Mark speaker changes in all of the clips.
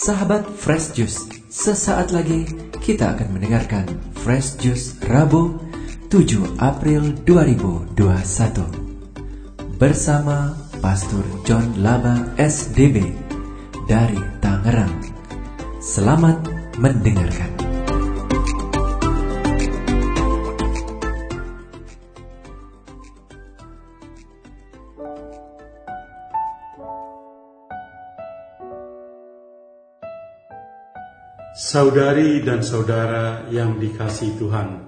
Speaker 1: Sahabat Fresh Juice, sesaat lagi kita akan mendengarkan Fresh Juice Rabu 7 April 2021 bersama Pastor John Laba SDB dari Tangerang. Selamat mendengarkan.
Speaker 2: Saudari dan saudara yang dikasih Tuhan,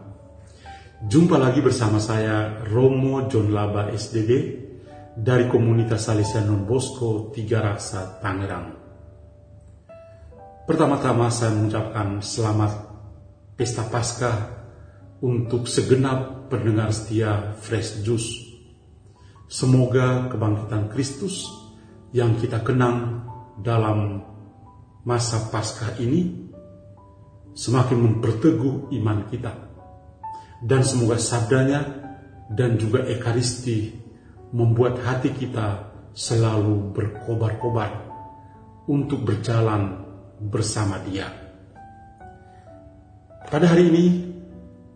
Speaker 2: jumpa lagi bersama saya Romo John Laba SDB dari komunitas Salesian Non Bosco Tiga Raksa Tangerang. Pertama-tama saya mengucapkan selamat Pesta Paskah untuk segenap pendengar setia Fresh Juice. Semoga kebangkitan Kristus yang kita kenang dalam masa Paskah ini semakin memperteguh iman kita. Dan semoga sabdanya dan juga ekaristi membuat hati kita selalu berkobar-kobar untuk berjalan bersama dia. Pada hari ini,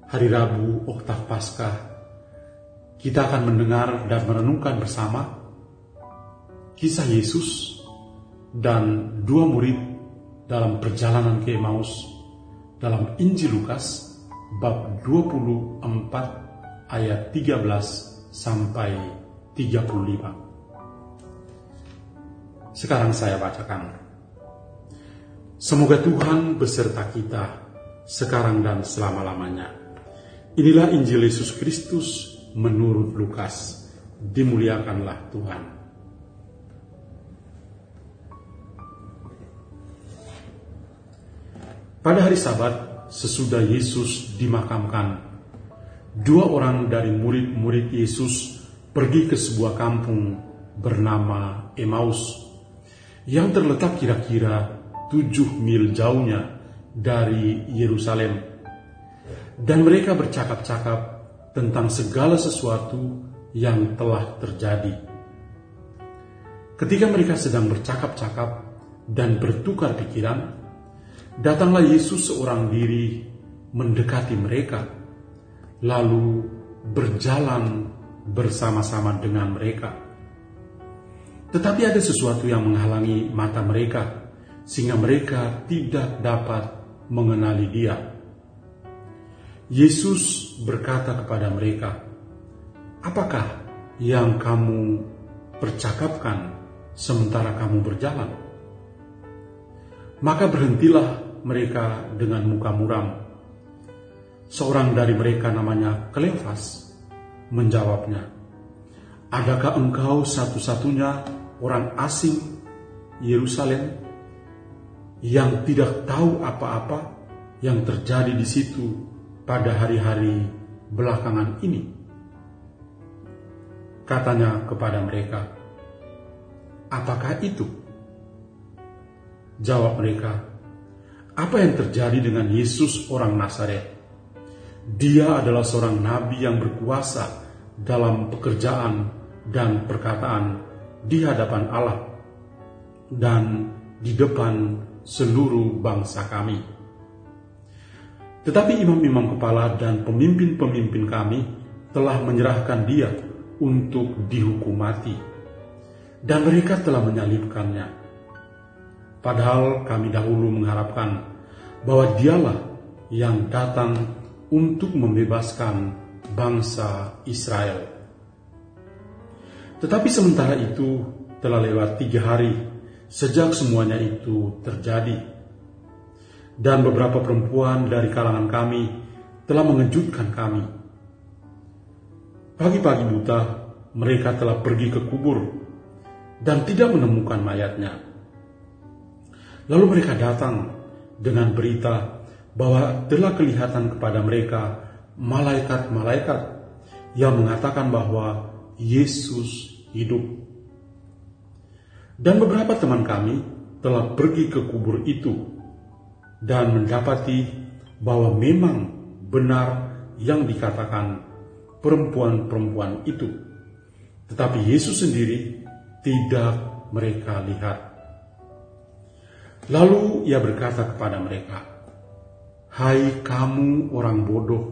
Speaker 2: hari Rabu Oktav Paskah, kita akan mendengar dan merenungkan bersama kisah Yesus dan dua murid dalam perjalanan ke Emmaus dalam Injil Lukas bab 24 ayat 13 sampai 35. Sekarang saya bacakan. Semoga Tuhan beserta kita sekarang dan selama-lamanya. Inilah Injil Yesus Kristus menurut Lukas. Dimuliakanlah Tuhan. Pada hari Sabat, sesudah Yesus dimakamkan, dua orang dari murid-murid Yesus pergi ke sebuah kampung bernama Emmaus yang terletak kira-kira tujuh mil jauhnya dari Yerusalem. Dan mereka bercakap-cakap tentang segala sesuatu yang telah terjadi. Ketika mereka sedang bercakap-cakap dan bertukar pikiran, Datanglah Yesus seorang diri mendekati mereka, lalu berjalan bersama-sama dengan mereka. Tetapi ada sesuatu yang menghalangi mata mereka, sehingga mereka tidak dapat mengenali Dia. Yesus berkata kepada mereka, "Apakah yang kamu percakapkan sementara kamu berjalan?" Maka berhentilah mereka dengan muka muram. Seorang dari mereka namanya Kleofas menjawabnya, Adakah engkau satu-satunya orang asing Yerusalem yang tidak tahu apa-apa yang terjadi di situ pada hari-hari belakangan ini? Katanya kepada mereka, apakah itu? Jawab mereka, apa yang terjadi dengan Yesus orang Nazaret? Dia adalah seorang nabi yang berkuasa dalam pekerjaan dan perkataan di hadapan Allah dan di depan seluruh bangsa kami. Tetapi imam-imam kepala dan pemimpin-pemimpin kami telah menyerahkan dia untuk dihukum mati. Dan mereka telah menyalibkannya Padahal kami dahulu mengharapkan bahwa dialah yang datang untuk membebaskan bangsa Israel. Tetapi sementara itu telah lewat tiga hari sejak semuanya itu terjadi. Dan beberapa perempuan dari kalangan kami telah mengejutkan kami. Pagi-pagi buta mereka telah pergi ke kubur dan tidak menemukan mayatnya. Lalu mereka datang dengan berita bahwa telah kelihatan kepada mereka malaikat-malaikat yang mengatakan bahwa Yesus hidup. Dan beberapa teman kami telah pergi ke kubur itu dan mendapati bahwa memang benar yang dikatakan perempuan-perempuan itu. Tetapi Yesus sendiri tidak mereka lihat. Lalu ia berkata kepada mereka, Hai kamu orang bodoh,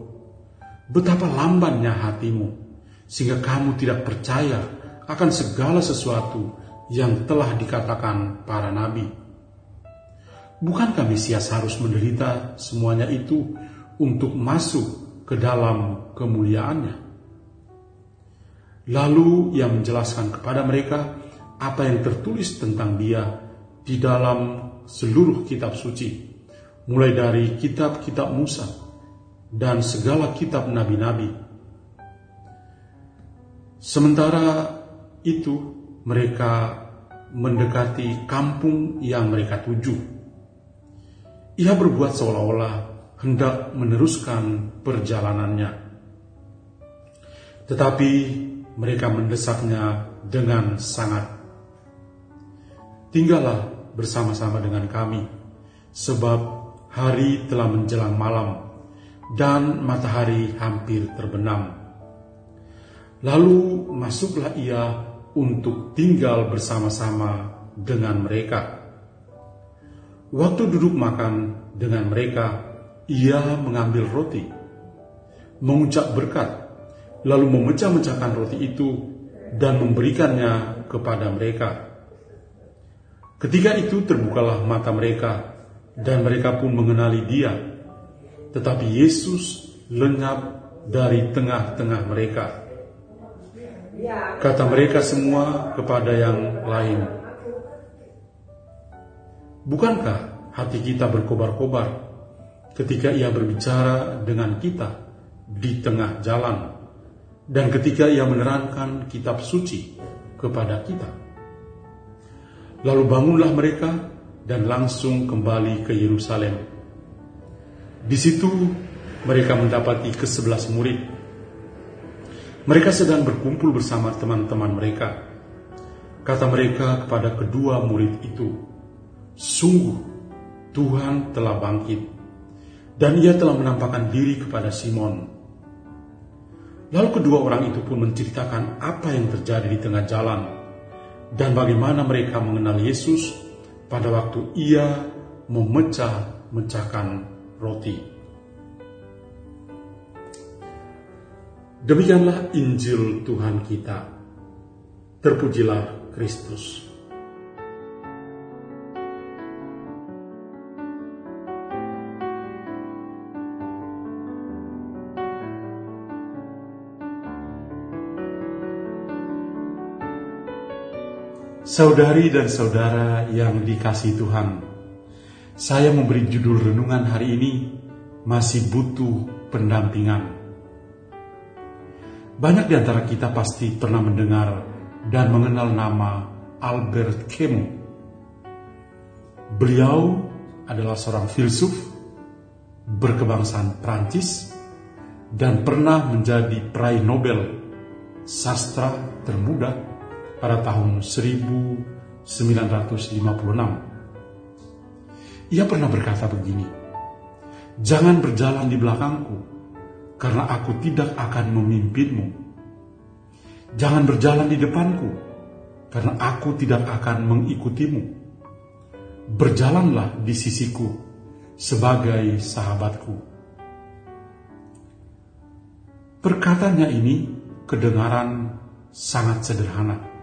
Speaker 2: betapa lambannya hatimu, sehingga kamu tidak percaya akan segala sesuatu yang telah dikatakan para nabi. Bukankah Mesias harus menderita semuanya itu untuk masuk ke dalam kemuliaannya? Lalu ia menjelaskan kepada mereka apa yang tertulis tentang dia di dalam seluruh kitab suci, mulai dari kitab-kitab Musa dan segala kitab nabi-nabi. Sementara itu, mereka mendekati kampung yang mereka tuju. Ia berbuat seolah-olah hendak meneruskan perjalanannya, tetapi mereka mendesaknya dengan sangat. Tinggallah bersama-sama dengan kami, sebab hari telah menjelang malam dan matahari hampir terbenam. Lalu masuklah ia untuk tinggal bersama-sama dengan mereka. Waktu duduk makan dengan mereka, ia mengambil roti, mengucap berkat, lalu memecah-mecahkan roti itu dan memberikannya kepada mereka Ketika itu terbukalah mata mereka dan mereka pun mengenali dia. Tetapi Yesus lenyap dari tengah-tengah mereka. Kata mereka semua kepada yang lain, Bukankah hati kita berkobar-kobar ketika ia berbicara dengan kita di tengah jalan dan ketika ia menerangkan kitab suci kepada kita? Lalu bangunlah mereka dan langsung kembali ke Yerusalem. Di situ mereka mendapati kesebelas murid. Mereka sedang berkumpul bersama teman-teman mereka. Kata mereka kepada kedua murid itu, Sungguh Tuhan telah bangkit dan ia telah menampakkan diri kepada Simon. Lalu kedua orang itu pun menceritakan apa yang terjadi di tengah jalan dan bagaimana mereka mengenal Yesus pada waktu ia memecah-mecahkan roti. Demikianlah Injil Tuhan kita. Terpujilah Kristus. Saudari dan saudara yang dikasih Tuhan, saya memberi judul renungan hari ini masih butuh pendampingan. Banyak di antara kita pasti pernah mendengar dan mengenal nama Albert Camus. Beliau adalah seorang filsuf berkebangsaan Prancis dan pernah menjadi peraih Nobel sastra termuda pada tahun 1956. Ia pernah berkata begini, Jangan berjalan di belakangku, karena aku tidak akan memimpinmu. Jangan berjalan di depanku, karena aku tidak akan mengikutimu. Berjalanlah di sisiku sebagai sahabatku. Perkataannya ini kedengaran sangat sederhana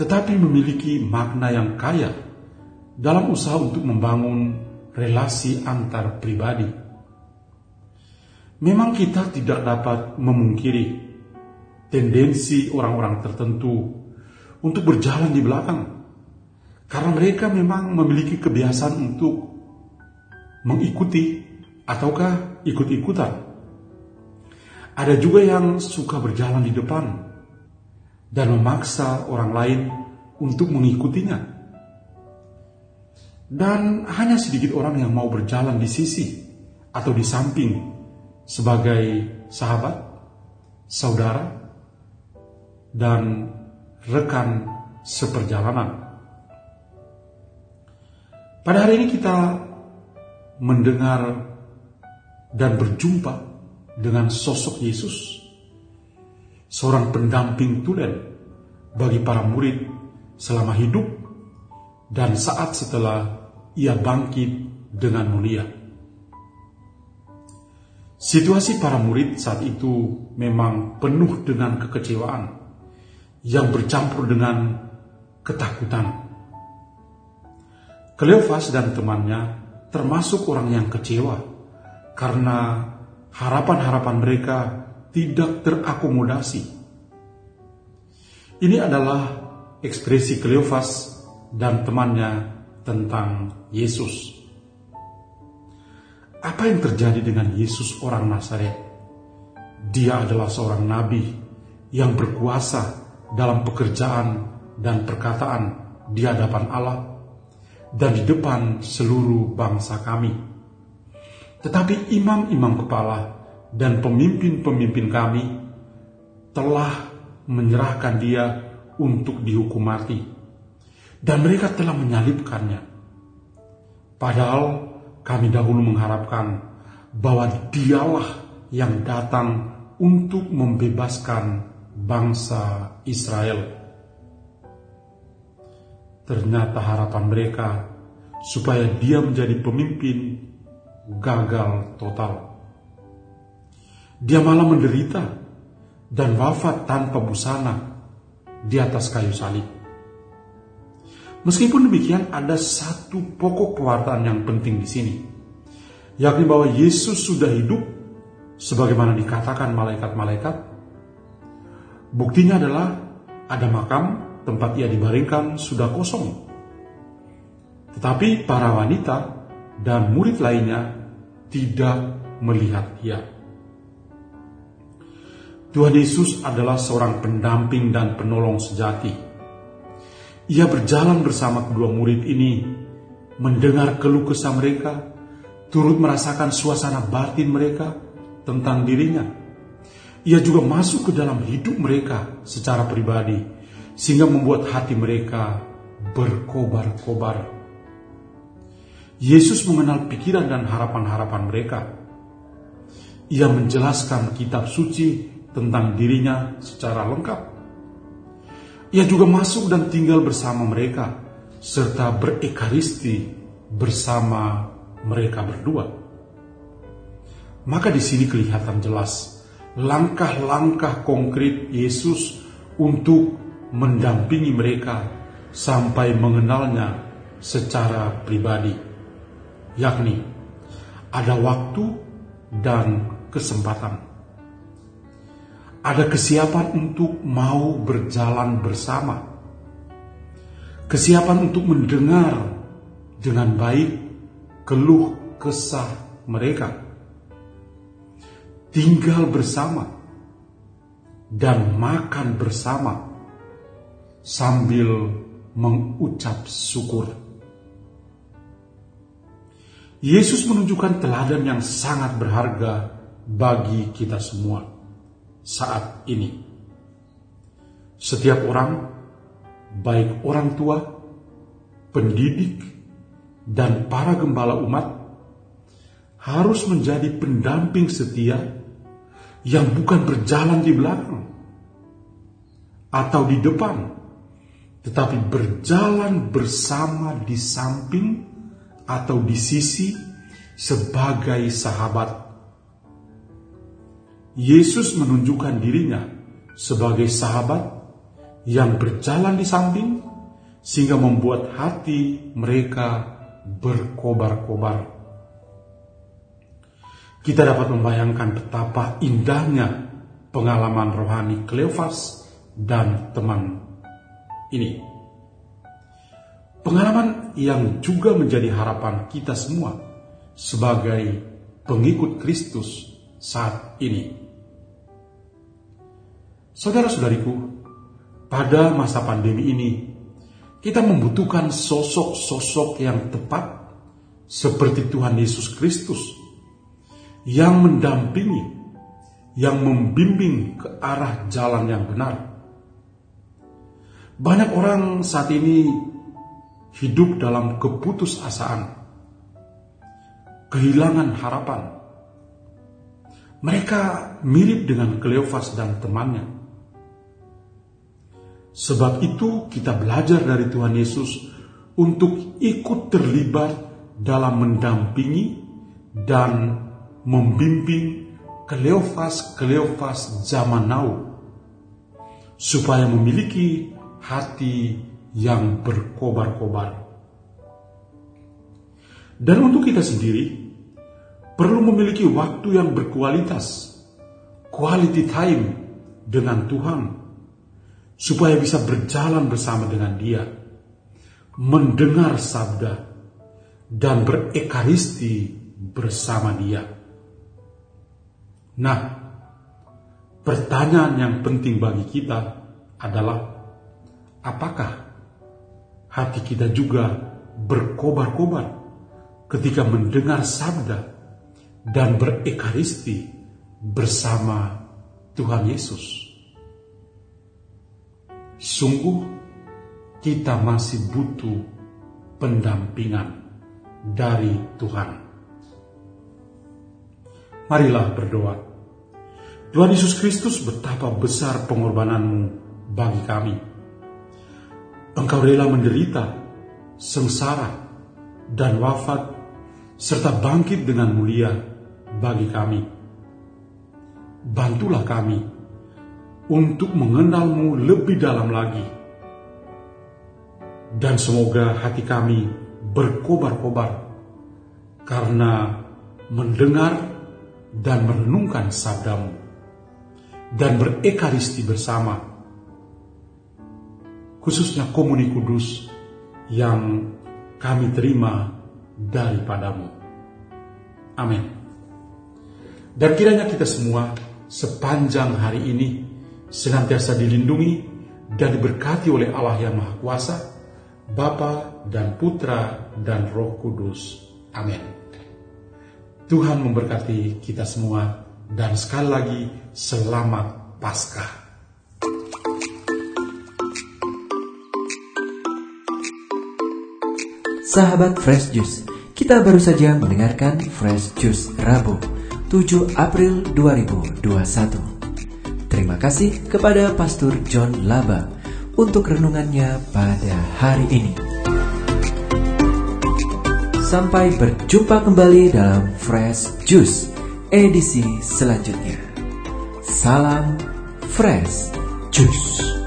Speaker 2: tetapi memiliki makna yang kaya dalam usaha untuk membangun relasi antar pribadi. Memang kita tidak dapat memungkiri tendensi orang-orang tertentu untuk berjalan di belakang, karena mereka memang memiliki kebiasaan untuk mengikuti ataukah ikut-ikutan. Ada juga yang suka berjalan di depan, dan memaksa orang lain untuk mengikutinya. Dan hanya sedikit orang yang mau berjalan di sisi atau di samping sebagai sahabat, saudara, dan rekan seperjalanan. Pada hari ini kita mendengar dan berjumpa dengan sosok Yesus seorang pendamping tulen bagi para murid selama hidup dan saat setelah ia bangkit dengan mulia. Situasi para murid saat itu memang penuh dengan kekecewaan yang bercampur dengan ketakutan. Kleofas dan temannya termasuk orang yang kecewa karena harapan-harapan mereka tidak terakomodasi. Ini adalah ekspresi Kleofas dan temannya tentang Yesus. Apa yang terjadi dengan Yesus orang Nazaret? Dia adalah seorang nabi yang berkuasa dalam pekerjaan dan perkataan di hadapan Allah dan di depan seluruh bangsa kami. Tetapi imam-imam kepala dan pemimpin-pemimpin kami telah menyerahkan dia untuk dihukum mati. Dan mereka telah menyalibkannya. Padahal kami dahulu mengharapkan bahwa dialah yang datang untuk membebaskan bangsa Israel. Ternyata harapan mereka supaya dia menjadi pemimpin gagal total. Dia malah menderita dan wafat tanpa busana di atas kayu salib. Meskipun demikian, ada satu pokok pewartaan yang penting di sini, yakni bahwa Yesus sudah hidup sebagaimana dikatakan malaikat-malaikat. Buktinya adalah ada makam tempat ia dibaringkan sudah kosong. Tetapi para wanita dan murid lainnya tidak melihat ia. Tuhan Yesus adalah seorang pendamping dan penolong sejati ia berjalan bersama kedua murid ini, mendengar keluh kesah mereka, turut merasakan suasana batin mereka tentang dirinya. Ia juga masuk ke dalam hidup mereka secara pribadi, sehingga membuat hati mereka berkobar-kobar. Yesus mengenal pikiran dan harapan-harapan mereka. Ia menjelaskan kitab suci tentang dirinya secara lengkap ia juga masuk dan tinggal bersama mereka, serta berekaristi bersama mereka berdua. Maka di sini kelihatan jelas langkah-langkah konkret Yesus untuk mendampingi mereka sampai mengenalnya secara pribadi, yakni ada waktu dan kesempatan ada kesiapan untuk mau berjalan bersama, kesiapan untuk mendengar dengan baik keluh kesah mereka, tinggal bersama, dan makan bersama sambil mengucap syukur. Yesus menunjukkan teladan yang sangat berharga bagi kita semua saat ini. Setiap orang, baik orang tua, pendidik, dan para gembala umat, harus menjadi pendamping setia yang bukan berjalan di belakang atau di depan, tetapi berjalan bersama di samping atau di sisi sebagai sahabat Yesus menunjukkan dirinya sebagai sahabat yang berjalan di samping sehingga membuat hati mereka berkobar-kobar. Kita dapat membayangkan betapa indahnya pengalaman rohani Kleofas dan teman ini. Pengalaman yang juga menjadi harapan kita semua sebagai pengikut Kristus saat ini. Saudara-saudariku, pada masa pandemi ini, kita membutuhkan sosok-sosok yang tepat seperti Tuhan Yesus Kristus yang mendampingi, yang membimbing ke arah jalan yang benar. Banyak orang saat ini hidup dalam keputusasaan, kehilangan harapan, mereka mirip dengan Kleofas dan temannya. Sebab itu kita belajar dari Tuhan Yesus untuk ikut terlibat dalam mendampingi dan membimbing Kleofas-Kleofas zaman now supaya memiliki hati yang berkobar-kobar. Dan untuk kita sendiri, perlu memiliki waktu yang berkualitas, quality time dengan Tuhan, supaya bisa berjalan bersama dengan Dia, mendengar sabda, dan berekaristi bersama Dia. Nah, pertanyaan yang penting bagi kita adalah, apakah hati kita juga berkobar-kobar ketika mendengar sabda dan berekaristi bersama Tuhan Yesus? Sungguh, kita masih butuh pendampingan dari Tuhan. Marilah berdoa. Tuhan Yesus Kristus betapa besar pengorbananmu bagi kami. Engkau rela menderita, sengsara, dan wafat, serta bangkit dengan mulia bagi kami. Bantulah kami untuk mengenalmu lebih dalam lagi. Dan semoga hati kami berkobar-kobar karena mendengar dan merenungkan sabdamu dan berekaristi bersama khususnya komuni kudus yang kami terima daripadamu. Amin. Dan kiranya kita semua sepanjang hari ini senantiasa dilindungi dan diberkati oleh Allah yang Maha Kuasa, Bapa dan Putra dan Roh Kudus. Amin. Tuhan memberkati kita semua dan sekali lagi selamat Paskah.
Speaker 1: Sahabat Fresh Juice, kita baru saja mendengarkan Fresh Juice Rabu 7 April 2021. Terima kasih kepada Pastor John Laba untuk renungannya pada hari ini. Sampai berjumpa kembali dalam Fresh Juice edisi selanjutnya. Salam Fresh Juice.